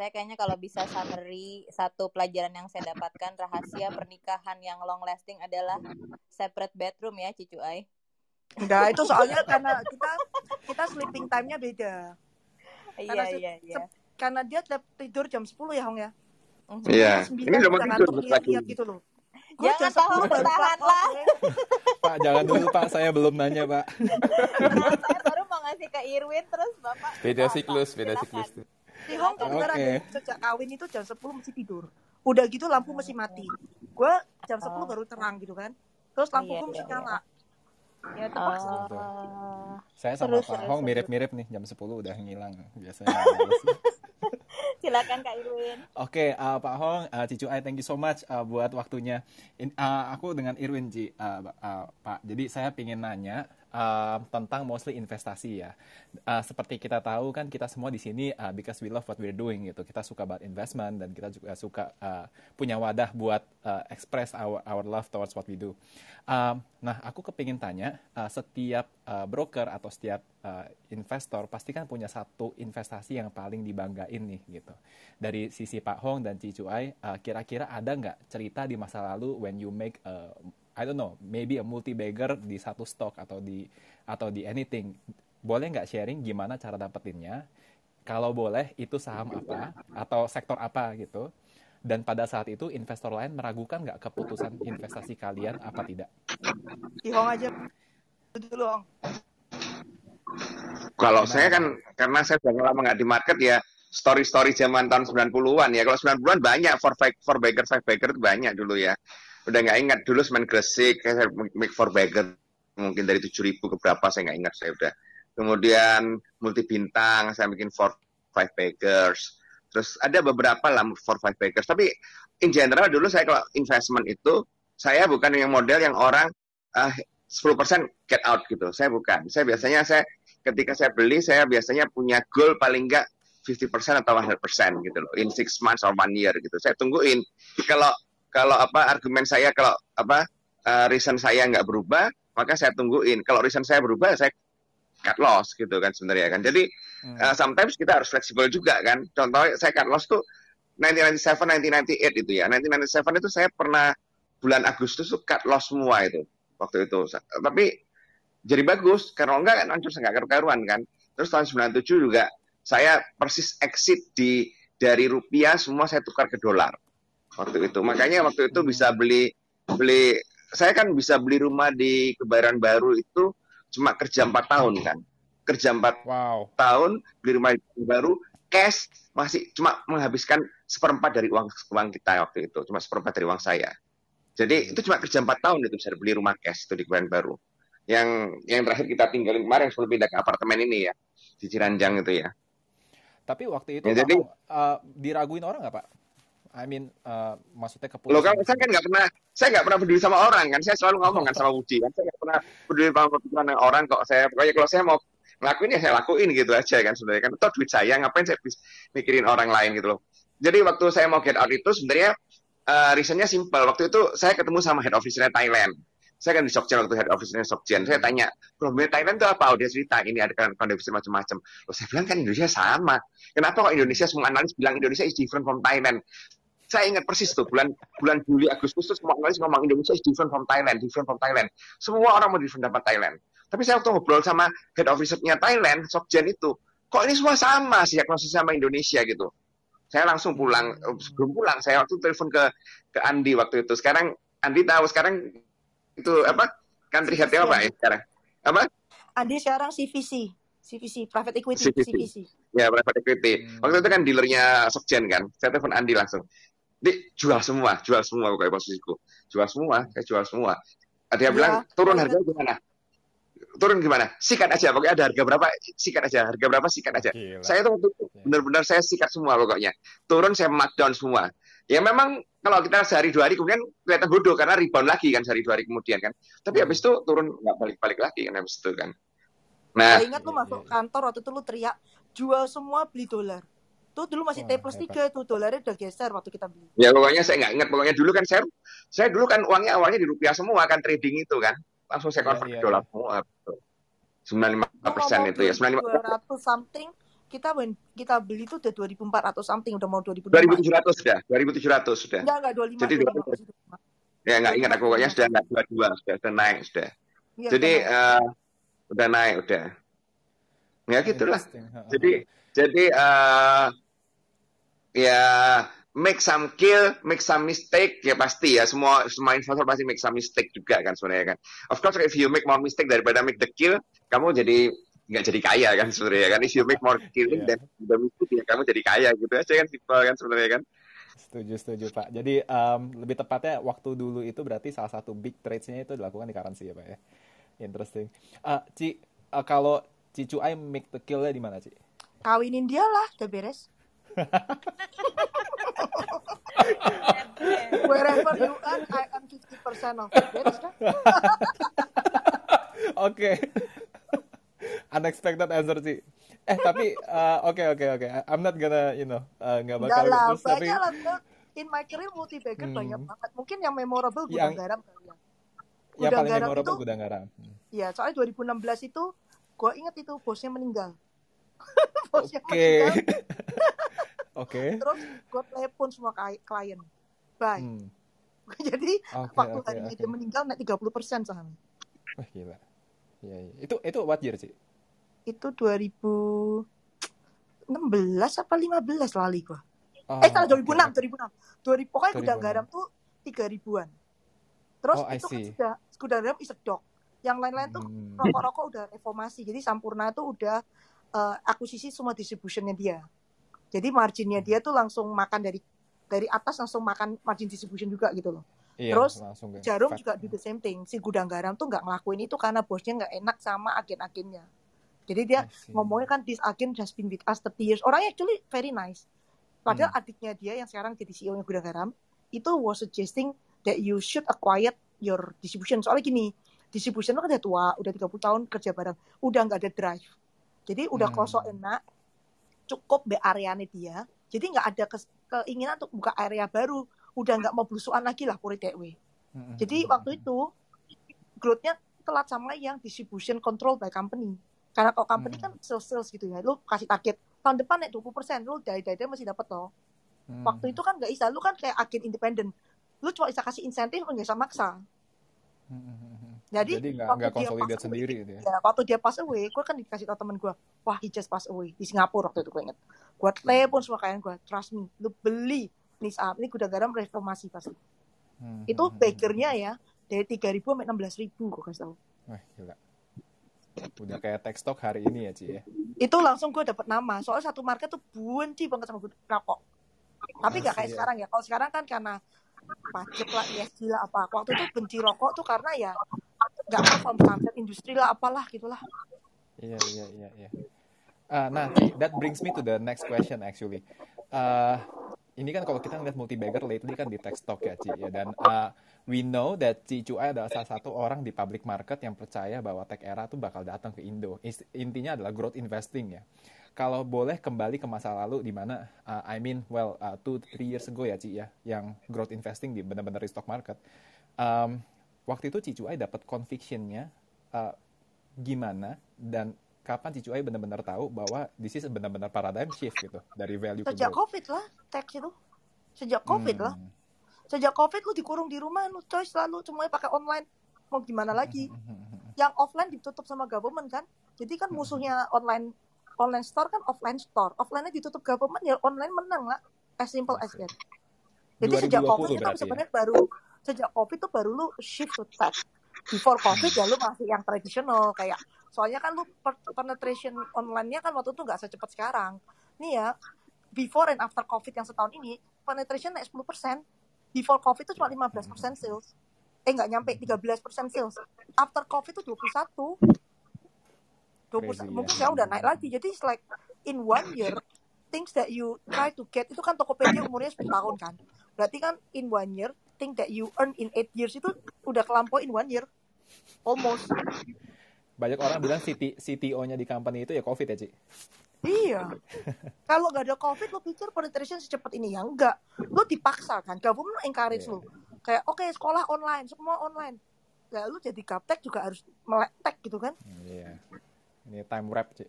Saya kayaknya kalau bisa summary satu pelajaran yang saya dapatkan rahasia pernikahan yang long lasting adalah separate bedroom ya, Cicu Ai. Enggak, itu soalnya karena kita kita sleeping time-nya beda. Iya, iya, iya. Karena dia tidur jam 10 ya, Hong ya. Mhm. Iya. Jam Ini 9 udah mau udah tidur ngantuk bentar lagi. lihat-lihat gitu loh. Gua Jangan jam 10 tahu, baru tahan fuck lah. off, gue. Pak, jangan dulu Pak, saya belum nanya Pak. Nah, saya baru mau ngasih ke Irwin terus Bapak. Beda siklus, beda siklus tuh. Di Hong Kong beneran deh, sejak kawin itu jam 10 mesti tidur. Udah gitu lampu mesti mati. Gue jam 10 Oh. baru terang gitu kan. Terus lampu Iya, gue mesti iya, nyala. Ya terpaksa. Oh. Saya sama Terus, Pak Hong mirip-mirip nih, jam 10 udah ngilang biasanya. Silakan Kak Irwin. Oke, uh, Pak Hong, uh, Cicu Ai, thank you so much uh, buat waktunya. In, uh, aku dengan Irwin, Ci, uh, uh, Pak. Jadi saya ingin nanya uh, tentang mostly investasi ya. Uh, seperti kita tahu kan kita semua di sini uh, because we love what we're doing gitu. Kita suka buat investment dan kita juga suka uh, punya wadah buat uh, express our our love towards what we do. Um, nah, aku kepingin tanya, uh, setiap uh, broker atau setiap uh, investor pasti kan punya satu investasi yang paling dibanggain nih gitu. Dari sisi Pak Hong dan Cicu Ai, uh, kira-kira ada nggak cerita di masa lalu when you make a, I don't know, maybe a multi bagger di satu stock atau di atau di anything. Boleh nggak sharing gimana cara dapetinnya? Kalau boleh, itu saham apa atau sektor apa gitu? Dan pada saat itu investor lain meragukan nggak keputusan investasi kalian apa tidak? Di Hong aja dulu Hong. Kalau saya kan karena saya sudah lama nggak di market ya story-story zaman tahun 90-an ya. Kalau 90-an banyak for five, for bagger, five bagger itu banyak dulu ya. Udah nggak ingat dulu semen gresik, make for bagger mungkin dari 7.000 ke berapa saya nggak ingat saya udah. Kemudian multi bintang saya bikin for five baggers. Terus ada beberapa lah for five baggers. Tapi in general dulu saya kalau investment itu saya bukan yang model yang orang ah, 10% get out gitu. Saya bukan. Saya biasanya saya ketika saya beli saya biasanya punya goal paling enggak 50% atau 100% gitu loh in six months or one year gitu saya tungguin kalau kalau apa argumen saya kalau apa uh, reason saya nggak berubah maka saya tungguin. Kalau reason saya berubah saya cut loss gitu kan sebenarnya kan. Jadi Hmm. uh, sometimes kita harus fleksibel juga kan. Contohnya saya cut loss tuh 1997 1998 itu ya. 1997 itu saya pernah bulan Agustus tuh cut loss semua itu waktu itu. Tapi jadi bagus karena enggak kan hancur nggak karu-karuan kan. Terus tahun 97 juga saya persis exit di dari rupiah semua saya tukar ke dolar waktu itu. Makanya waktu itu bisa beli beli saya kan bisa beli rumah di Kebayoran Baru itu cuma kerja empat tahun kan. Kerja empat Wow. tahun beli rumah di Kebayoran Baru cash masih cuma menghabiskan seperempat dari uang uang kita waktu itu. Cuma seperempat dari uang saya. Jadi itu cuma kerja empat tahun itu bisa beli rumah cash itu di Kebayoran Baru. Yang yang terakhir kita tinggalin kemarin sebelum pindah ke apartemen ini ya di Ciranjang itu ya. Tapi waktu itu Ya, jadi- Hong, uh, diraguin orang nggak Pak? I mean, uh, maksudnya keputusan. Loh kan saya kan nggak pernah saya nggak pernah peduli sama orang kan. Saya selalu ngomong kan sama Budi kan. Saya nggak pernah peduli sama pikiran orang kok saya. Pokoknya kalau saya mau ngelakuin ya saya lakuin gitu aja kan sebenarnya kan. Itu duit saya ngapain saya mikirin orang lain gitu loh. Jadi waktu saya mau get out itu sebenarnya uh, reasonnya simple. Waktu itu saya ketemu sama head office-nya Thailand. Saya kan di Sokjen waktu head office-nya Sokjen saya tanya problemnya Thailand itu apa? Oh dia cerita ini ada kan kondisi macam-macam. Loh saya bilang kan Indonesia sama. Kenapa kok Indonesia semua analis bilang Indonesia is different from Thailand saya ingat persis tuh bulan bulan Juli Agustus tuh semua analis ngomong Indonesia is different from Thailand, different from Thailand. Semua orang mau different dapat Thailand. Tapi saya waktu ngobrol sama head officer-nya Thailand, Sokjen itu, kok ini semua sama sih diagnosis sama Indonesia gitu. Saya langsung pulang, eh, sebelum pulang saya waktu telepon ke ke Andi waktu itu. Sekarang Andi tahu sekarang itu apa? Country head apa ya sekarang? Apa? Andi sekarang CVC, CVC private equity, CVC. CVC. Ya, private equity. Hmm. Waktu itu kan dealernya Sokjen kan. Saya telepon Andi langsung. Di jual semua, jual semua pokoknya posisiku. Jual semua, saya jual semua. Dia Iya, bilang turun harganya gimana? Turun gimana? Sikat aja, pokoknya ada harga berapa, sikat aja. Harga berapa, sikat aja. Gila. Saya tuh itu benar-benar saya sikat semua pokoknya. Turun saya markdown semua. Ya memang kalau kita sehari dua hari kemudian kelihatan bodoh karena rebound lagi kan sehari dua hari kemudian kan. Tapi habis itu turun nggak balik-balik lagi kan habis itu kan. Nah, Saya ingat lu masuk kantor waktu itu lu teriak jual semua beli dolar. Tuh dulu masih Wah, T plus. 3 tuh dolarnya udah geser waktu kita beli. Ya pokoknya saya nggak ingat. Pokoknya dulu kan saya, saya dulu kan uangnya awalnya di rupiah semua kan trading itu kan. Langsung saya Iya, convert iya, ke dolar semua. 95 persen itu ya. 95 200 something kita when kita beli itu udah 2400 something udah mau 2005 2700 sudah 2700 sudah enggak enggak 25 Jadi 25 masih 25. ya nggak ingat aku pokoknya sudah nggak dua dua sudah sudah naik sudah Iya, jadi udah naik. eh, udah naik udah ya gitulah jadi jadi eh ya make some kill make some mistake ya pasti ya semua semua investor pasti make some mistake juga kan sebenarnya kan of course if you make more mistake daripada make the kill kamu jadi nggak jadi kaya kan sebenarnya kan if you make more killing Iya. dan the mistake ya kamu jadi kaya gitu aja kan simple kan sebenarnya kan Setuju, setuju Pak. Jadi em, lebih tepatnya waktu dulu itu berarti salah satu big trades-nya itu dilakukan di currency ya Pak ya. Interesting. Eh, Ci, eh, kalau Ci Cuai make the kill-nya di mana Ci? kawinin dia lah udah beres wherever you earn I earn 50% of it kan Oke. Unexpected answer Ci. Eh tapi eh, oke oke oke. I'm not gonna you know eh, nggak enggak bakal lah tapi lah in my career multi bagger Hmm. banyak banget mungkin yang memorable gudang Yang- garam kali ya yang Gudang paling garam memorable itu- gudang garam. Hmm. ya soalnya 2016 itu gue inget itu bosnya meninggal Oke. Oke. terus gue telepon semua klien bye Hmm. jadi Oke waktu oke harinya oke. dia meninggal naik 30% saham Wah gila. Iya iya. Itu itu what year Ci? itu 2016 apa 15 lali gua. Oh, eh salah oke, 2006, oke. 2006. 2000 pokoknya gudang 2006. garam tuh 3 ribuan. Terus Oh, itu kan sudah gudang garam is a dog. Yang lain-lain tuh Hmm. rokok-rokok udah reformasi. Jadi Sampurna itu udah eh, akuisisi semua distributionnya dia. Jadi marginnya dia tuh langsung makan dari dari atas langsung makan margin distribution juga gitu loh. Iya, Terus Jarum juga do the same thing. Si gudang garam tuh nggak ngelakuin itu karena bosnya nggak enak sama agen-agennya. Jadi dia ngomongnya kan this agent has been with us 30 years. Orangnya actually very nice. Padahal Hmm. adiknya dia yang sekarang jadi CEO-nya Gudang Garam itu was suggesting that you should acquire your distribution. Soalnya gini, distribution lo kan udah tua, udah 30 tahun kerja bareng, udah nggak ada drive. Jadi udah Hmm. kosong enak, cukup be areanya dia. Jadi nggak ada kes- keinginan untuk buka area baru. Udah nggak mau belusuan lagi lah puri TW. Hmm, Jadi hmm, waktu hmm. itu growth-nya telat sama yang distribution control by company. Karena kalau company Hmm. kan sales sales gitu ya, lu kasih target tahun depan naik 20%, lu dari dari masih dapat loh. Hmm. Waktu itu kan nggak bisa, lu kan kayak agen independen. Lu cuma bisa kasih insentif, nggak bisa maksa. Hmm, hmm. Jadi, Jadi nggak waktu dia consolidate pass away, sendiri gitu ya. Ya, waktu dia pass away, gue kan dikasih tau temen gue, wah he just pass away di Singapura waktu itu gue inget. Gue telepon semua klien gue, trust me, lu beli nih saham ini gudang garam reformasi pasti. Hmm, Itu hmm, hmm, bakernya ya dari 3.000 sampai 16.000 gue kasih tau. hmm. Wah gila. Udah kayak tech stock hari ini ya Ci ya. itu langsung gue dapet nama soalnya satu market tuh benci banget sama gue rokok tapi nggak kayak ya. sekarang ya kalau sekarang kan karena pajak lah ESG lah apa waktu itu benci rokok tuh karena ya nggak perform sunset industri lah apalah gitulah Iya iya iya iya. Ah, nah, that brings me to the next question actually. Ah, ini kan kalau kita ngeliat multi bagger lately kan di tech stock ya Ci ya dan ah, we know that Ci Cuai adalah salah satu orang di public market yang percaya bahwa tech era tuh bakal datang ke Indo. Intinya adalah growth investing ya. Kalau boleh kembali ke masa lalu di mana ah, I mean well ah, two three years ago ya Ci ya yang growth investing di benar-benar di stock market. Um, waktu itu Ci Cuai dapat convictionnya ah, gimana dan kapan Ci Cuai benar-benar tahu bahwa this is benar-benar paradigm shift gitu dari value ke sejak growth. covid lah teks itu. Sejak covid lah. Hmm. sejak covid lu dikurung di rumah lu coy selalu semuanya pakai online. Mau gimana lagi? Hmm. yang offline ditutup sama government kan? Jadi kan musuhnya online online store kan offline store. Offline-nya ditutup government ya online menang lah. As simple as that. Jadi sejak 2020 covid itu berarti ya? sebenarnya baru sejak covid tuh baru lu shift to tech. Before covid ya lu masih yang tradisional kayak soalnya kan lu penetration online-nya kan waktu itu nggak secepat sekarang. Nih ya before and after covid yang setahun ini penetration naik 10% before covid itu cuma 15% sales. Eh nggak nyampe 13% sales. After covid itu 21 20 Crazy, ya. mungkin sekarang udah naik lagi. Jadi it's like in one year things that you try to get itu kan Tokopedia umurnya 10 tahun kan. Berarti kan in one year thing that you earn in 8 years itu udah kelampau in one year almost Banyak orang bilang CT, CTO-nya di company itu ya COVID ya, Ci? Iya. Kalau nggak ada COVID, lo pikir penetration secepat ini ya? Enggak. Lo dipaksa kan. Government encourage Iya. lo. Kayak, oke sekolah online, semua online. Ya lo jadi gaptek juga harus melek tech gitu kan. Hmm, Iya. Ini time wrap, Ci.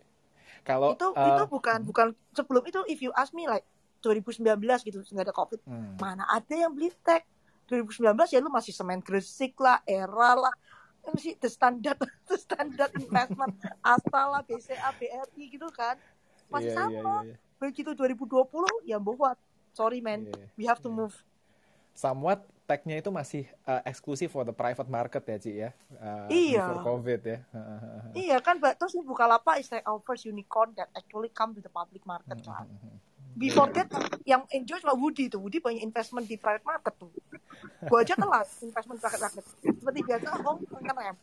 Kalau itu uh, itu bukan bukan sebelum itu if you ask me like 2019 gitu nggak ada covid hmm, mana ada yang beli tech 2019 ya lu masih semen gresik lah era lah. Ya masih the standard the standard investment. Asta lah BCA BRI gitu kan. Masih iya, sama. iya, iya. begitu 2020 ya buat. Sorry man. Iya, we have to iya. move. Somewhat tech-nya itu masih uh, eksklusif for the private market ya Ci ya. Uh, Iya. before covid ya. Iya kan terus Bukalapak is like our first unicorn that actually come to the public market kan. before that yang enjoy cuma Woody tuh. Woody banyak investment di private market tuh gua aja telat investment private market seperti biasa Hong ngerem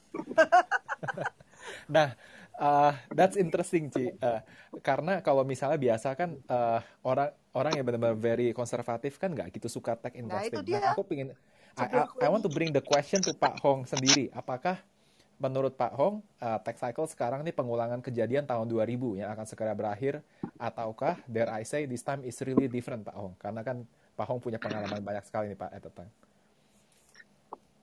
Nah, uh, that's interesting, Ci. Uh, karena kalau misalnya biasa kan uh, orang orang yang benar-benar very konservatif kan nggak gitu suka tech Nah, investing. itu dia. Nah, aku pingin, I, I- I want to bring the question to Pak Hong sendiri. Apakah menurut Pak Hong, uh, tech cycle sekarang ini pengulangan kejadian tahun 2000 yang akan segera berakhir, ataukah, dare I say, this time is really different, Pak Hong? Karena kan Pak Hong punya pengalaman banyak sekali nih, Pak, at the time.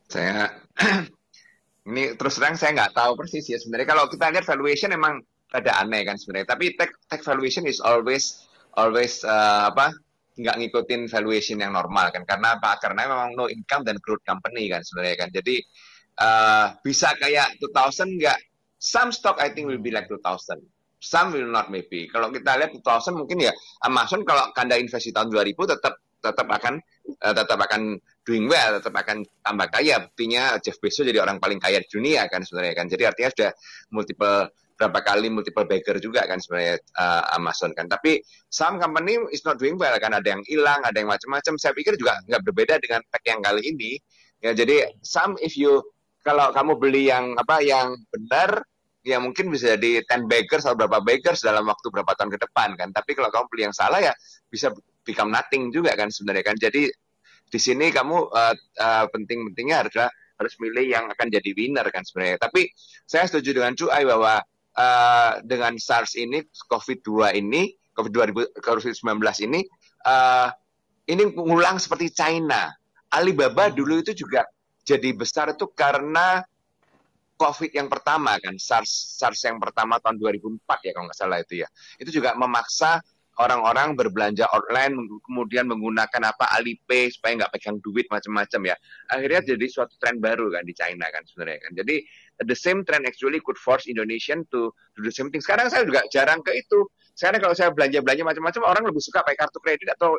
Saya ini terus terang saya nggak tahu persis ya. Sebenarnya. Kalau kita lihat valuation emang ada aneh kan sebenarnya. Tapi tech tech valuation is always always uh, apa nggak ngikutin valuation yang normal kan. Karena apa? Karena memang no income dan growth company kan sebenarnya kan. Jadi uh, bisa kayak 2000 nggak? Some stock I think will be like 2000 some will not maybe. Kalau kita lihat 2000 mungkin ya Amazon kalau kanda investasi tahun 2000 tetap tetap akan uh, tetap akan doing well tetap akan tambah kaya buktinya Jeff Bezos jadi orang paling kaya di dunia kan sebenarnya kan jadi artinya sudah multiple berapa kali multiple bagger juga kan sebenarnya uh, Amazon kan. Tapi some company is not doing well kan ada yang hilang, ada yang macam-macam. Saya pikir juga nggak berbeda dengan tech yang kali ini. Ya jadi some if you kalau kamu beli yang apa yang benar ya mungkin bisa jadi 10 baggers atau berapa baggers dalam waktu berapa tahun ke depan kan. Tapi kalau kamu beli yang salah ya bisa become nothing juga kan sebenarnya kan. Jadi di sini kamu uh, uh, penting-pentingnya adalah harus milih yang akan jadi winner kan sebenarnya. Tapi saya setuju dengan Cuai bahwa uh, dengan SARS ini, COVID-2 ini, COVID-2019 ini, uh, ini mengulang seperti China. Alibaba dulu itu juga jadi besar itu karena COVID yang pertama kan, SARS SARS yang pertama tahun 2004 ya kalau nggak salah itu ya. Itu juga memaksa orang-orang berbelanja online kemudian menggunakan apa Alipay supaya nggak pegang duit macam-macam ya. Akhirnya jadi suatu tren baru kan di China kan sebenarnya kan. Jadi the same trend actually could force Indonesian to do the same thing. Sekarang saya juga jarang ke itu. Sekarang kalau saya belanja-belanja macam-macam orang lebih suka pakai kartu kredit atau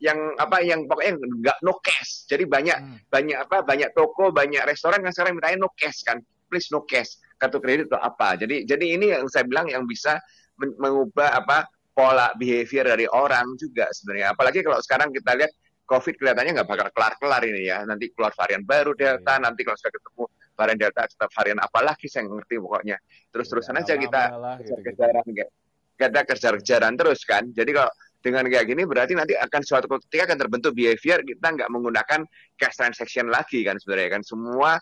yang apa yang pokoknya nggak no cash. Jadi banyak Hmm. banyak apa banyak toko, banyak restoran yang sekarang mintanya no cash kan. Please no cash. Kartu kredit atau apa. Jadi jadi ini yang saya bilang yang bisa men- mengubah apa pola behavior dari orang juga sebenarnya. Apalagi kalau sekarang kita lihat COVID kelihatannya nggak bakal kelar-kelar ini ya. Nanti keluar varian baru Delta, Iya. nanti kalau sudah ketemu varian Delta, varian apa lagi saya ngerti pokoknya. Terus-terusan Iya, aja kita lama lah, gitu-gitu. kejar-kejaran kayak kita kejar-kejaran terus kan. Jadi kalau dengan kayak gini berarti nanti akan suatu ketika akan terbentuk behavior kita nggak menggunakan cash transaction lagi kan sebenarnya kan semua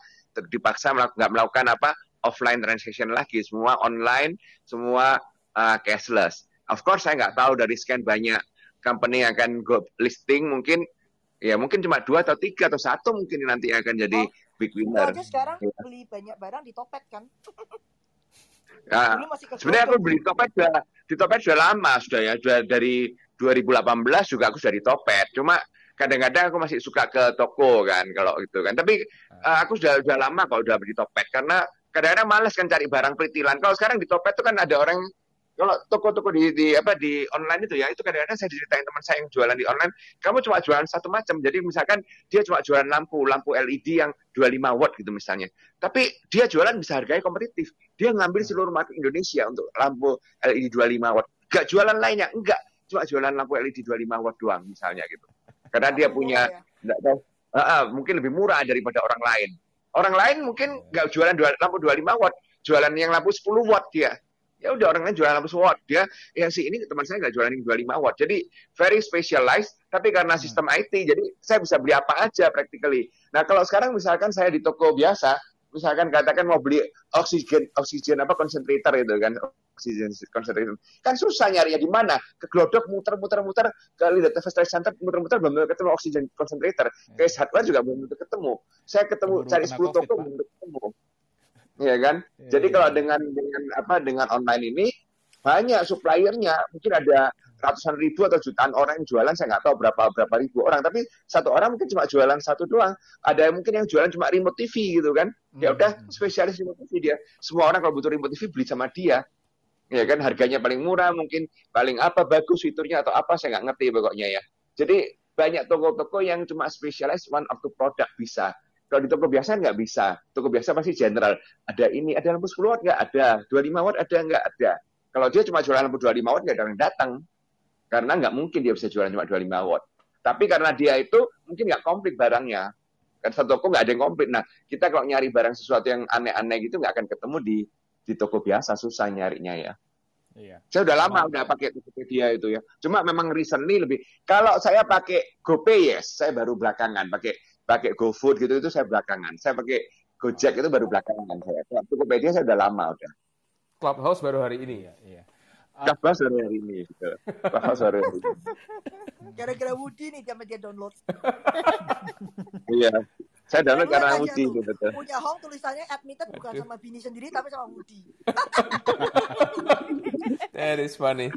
dipaksa melak- nggak melakukan apa offline transaction lagi semua online semua uh, cashless of course saya nggak tahu dari sekian banyak company yang akan go listing mungkin ya mungkin cuma dua atau tiga atau satu mungkin nanti akan jadi Oh, big winner aja sekarang Iya. beli banyak barang di Topet kan ke Sebenarnya aku beli Topet sudah di Topet sudah lama sudah ya, sudah dari 2018 juga aku sudah di Topet. Cuma kadang-kadang aku masih suka ke toko kan kalau itu kan. Tapi eh, aku sudah sudah lama kalau udah beli Topet karena kadang-kadang males kan cari barang pritilan. Kalau sekarang di Topet itu kan ada orang kalau toko-toko di, di apa di online itu ya itu kadang-kadang saya diceritain teman saya yang jualan di online kamu cuma jualan satu macam. Jadi misalkan dia cuma jualan lampu lampu LED yang 25 watt gitu misalnya. Tapi dia jualan bisa harganya kompetitif. Dia ngambil seluruh market Indonesia untuk lampu LED 25 watt. Gak jualan lainnya enggak cuma jualan lampu LED 25 watt doang misalnya gitu. Karena dia punya ya. enggak tahu ah, ah, mungkin lebih murah daripada orang lain. Orang lain mungkin nggak jualan dua, lampu 25 watt jualan yang lampu 10 watt dia ya udah orang lain jualan lampu 10 watt dia yang si ini teman saya nggak jualan yang 25 watt. Jadi very specialized tapi karena Hmm. sistem IT jadi saya bisa beli apa aja practically. Nah kalau sekarang misalkan saya di toko biasa misalkan katakan mau beli oksigen oksigen apa concentrator itu kan oksigen concentrator kan susah nyarinya di mana? Ke Glodok muter-muter-muter ke Lidat Trade Center muter-muter belum ketemu oksigen concentrator ke hardware juga belum ketemu. Saya ketemu cari kena 10 COVID, toko belum ketemu ya kan? Iya, jadi iya, kalau iya. dengan dengan apa dengan online ini banyak suppliernya. Mungkin ada ratusan ribu atau jutaan orang yang jualan saya nggak tahu berapa berapa ribu orang. Tapi satu orang mungkin cuma jualan satu doang. Ada mungkin yang jualan cuma remote TV gitu kan? Ya Hmm. udah spesialis remote TV dia. Semua orang kalau butuh remote TV beli sama dia. Ya kan? Harganya paling murah mungkin. Paling apa bagus fiturnya atau apa saya nggak ngerti pokoknya ya. Jadi banyak toko-toko yang cuma spesialis one of the product bisa kalau di toko biasa nggak bisa. Toko biasa pasti general. Ada ini ada lampu 10 watt nggak ada. 25 watt ada nggak ada. Kalau dia cuma jualan lampu 25 watt nggak ada yang datang. Karena nggak mungkin dia bisa jualan cuma 25 watt. Tapi karena dia itu mungkin nggak komplit barangnya. Kan satu toko nggak ada yang komplit. Nah kita kalau nyari barang sesuatu yang aneh-aneh gitu nggak akan ketemu di di toko biasa. Susah nyarinya ya. Iya. saya udah lama Mantap. udah pakai Tokopedia itu ya. Cuma memang recently lebih. Kalau saya pakai GoPay yes, saya baru belakangan pakai pakai GoFood gitu itu saya belakangan. Saya pakai Gojek itu baru belakangan saya. Tokopedia saya udah lama udah. Clubhouse baru hari ini. Iya, iya. Clubhouse baru hari ini. Gitu. Clubhouse baru hari ini. Gara-gara Woody nih dia dia download. Iya. Saya download karena tuh. gitu. betul. Punya Hong tulisannya admitted bukan sama Bini sendiri tapi sama Woody. That is funny.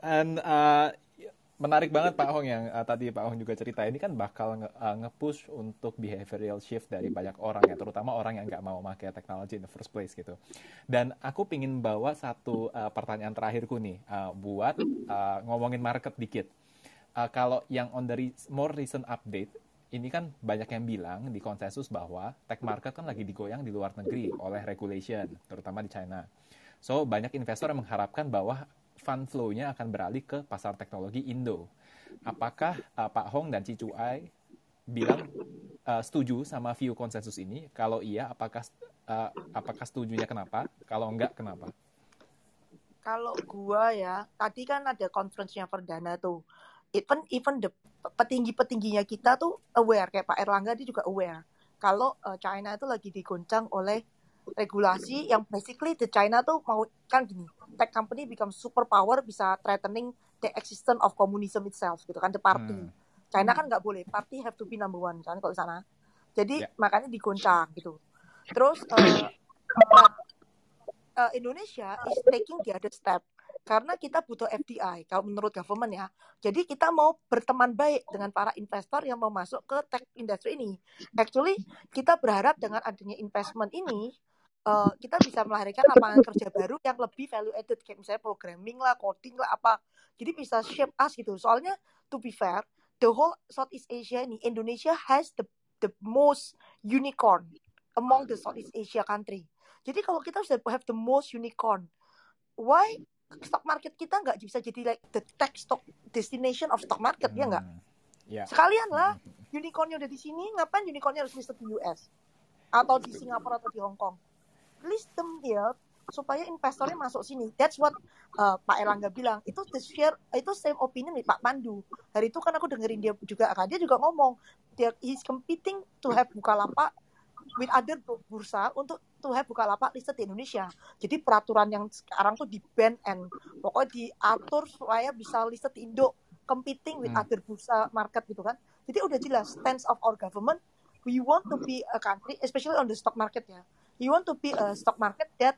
And uh, menarik banget Pak Hong yang uh, tadi Pak Hong juga cerita ini kan bakal nge- uh, nge-push untuk behavioral shift dari banyak orang ya, terutama orang yang nggak mau pakai teknologi in the first place gitu. Dan aku pingin bawa satu uh, pertanyaan terakhirku nih uh, buat uh, ngomongin market dikit. Uh, kalau yang on the re- more recent update ini kan banyak yang bilang di konsensus bahwa tech market kan lagi digoyang di luar negeri oleh regulation, terutama di China. So banyak investor yang mengharapkan bahwa fund flow-nya akan beralih ke pasar teknologi Indo. Apakah uh, Pak Hong dan Cicu Ai bilang uh, setuju sama view konsensus ini? Kalau iya, apakah uh, apakah setujunya kenapa? Kalau enggak, kenapa? Kalau gua ya, tadi kan ada conference-nya perdana tuh. Even even the petinggi-petingginya kita tuh aware kayak Pak Erlangga dia juga aware kalau eh, China itu lagi digoncang oleh regulasi yang basically the China tuh mau kan gini, tech company become super power bisa threatening the existence of communism itself gitu kan the party. Hmm. China kan nggak boleh, party have to be number one kan kalau di sana. Jadi Ya. makanya digoncang gitu. Terus but, eh, Indonesia is taking the other step karena kita butuh FDI kalau menurut government ya. Jadi kita mau berteman baik dengan para investor yang mau masuk ke tech industry ini. Actually kita berharap dengan adanya investment ini eh, kita bisa melahirkan lapangan kerja baru yang lebih value added kayak misalnya programming lah, coding lah apa. Jadi bisa shape us gitu. Soalnya to be fair, the whole Southeast Asia ini Indonesia has the the most unicorn among the Southeast Asia country. Jadi kalau kita sudah have the most unicorn, why stock market kita nggak bisa jadi like the tech stock destination of stock market ya nggak? Hmm. Ya. Sekalian lah, unicornnya udah di sini, ngapain unicornnya harus listed di US atau di Singapura atau di Hong Kong? List them here supaya investornya masuk sini. That's what uh, Pak Erlangga bilang. Itu the share, itu same opinion nih Pak Pandu. Hari itu kan aku dengerin dia juga, kan dia juga ngomong, dia he's competing to have Bukalapak with other bu- bursa untuk to have Bukalapak listed di Indonesia. Jadi peraturan yang sekarang tuh di ban and pokoknya diatur supaya bisa listed di Indo competing with Hmm. other bursa market gitu kan. Jadi udah jelas stance of our government we want to be a country especially on the stock market ya. We want to be a stock market that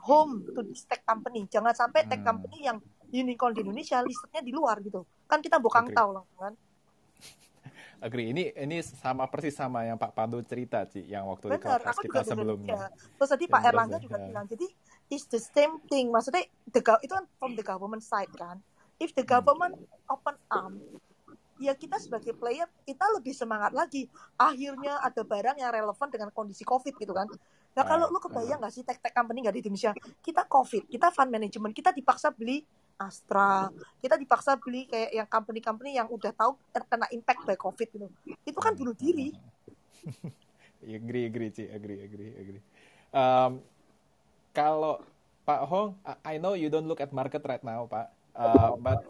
home to this tech company. Jangan sampai tech Hmm. company yang unicorn di Indonesia listednya di luar gitu. Kan kita bokang tahu langsung kan. Agree. Ini ini sama persis sama yang Pak Pandu cerita, Ci, yang waktu di podcast aku kita sebelumnya. juga. Terus tadi Pak Erlangga juga ya. bilang, jadi it's the same thing. Maksudnya the itu kan from the government side kan. If the Hmm. government open arm, ya kita sebagai player kita lebih semangat lagi. Akhirnya ada barang yang relevan dengan kondisi COVID gitu kan. Nah kalau lu kebayang nggak sih tech-tech company nggak di Indonesia, kita COVID, kita fund management, kita dipaksa beli Astra, kita dipaksa beli kayak yang company-company yang udah tahu terkena impact by COVID gitu. Itu kan bunuh diri. agree, agree, Ci. Agree, agree, agree. Um, kalau Pak Hong, I I know you don't look at market right now, Pak. Uh, but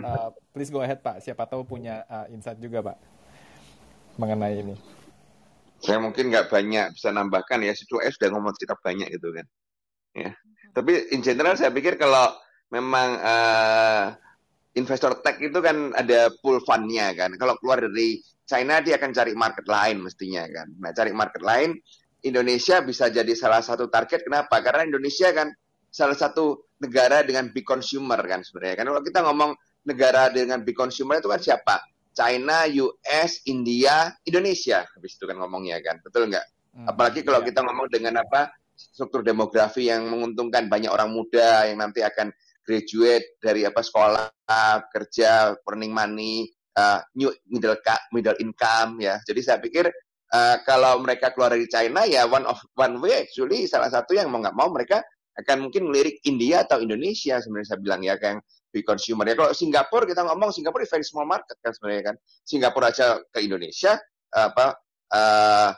uh, please go ahead, Pak. Siapa tahu punya uh, insight juga, Pak, mengenai ini. Saya mungkin nggak banyak bisa nambahkan ya. Situ S sudah ngomong cerita banyak gitu kan. Ya. Tapi in general saya pikir kalau memang eh, investor tech itu kan ada pool fund-nya kan. Kalau keluar dari China dia akan cari market lain mestinya kan. Nah, cari market lain Indonesia bisa jadi salah satu target. Kenapa? Karena Indonesia kan salah satu negara dengan big consumer kan sebenarnya. Kan kalau kita ngomong negara dengan big consumer itu kan siapa? China, US, India, Indonesia. Habis itu kan ngomongnya kan. Betul nggak? Hmm, Apalagi kalau iya. kita ngomong dengan apa? struktur demografi yang menguntungkan banyak orang muda yang nanti akan graduate dari apa sekolah, kerja, earning money, uh, new middle middle income ya. Jadi saya pikir uh, kalau mereka keluar dari China ya one of one way actually salah satu yang mau nggak mau mereka akan mungkin melirik India atau Indonesia sebenarnya saya bilang ya kayak big consumer ya. Kalau Singapura kita ngomong Singapura is very small market kan sebenarnya kan. Singapura aja ke Indonesia apa uh,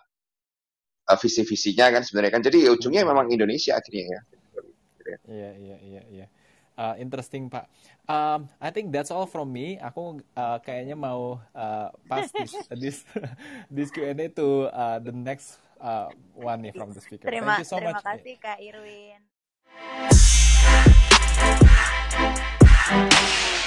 uh, visi-visinya kan sebenarnya kan. Jadi ujungnya memang Indonesia akhirnya ya. Iya, iya, iya, iya. Uh, interesting, Pak. Um, I think that's all from me. Aku uh, kayaknya mau uh, pass this this this Q&A to uh, the next uh, one nih from the speaker. Terima, Thank you so terima much. kasih Kak Irwin. Thank you.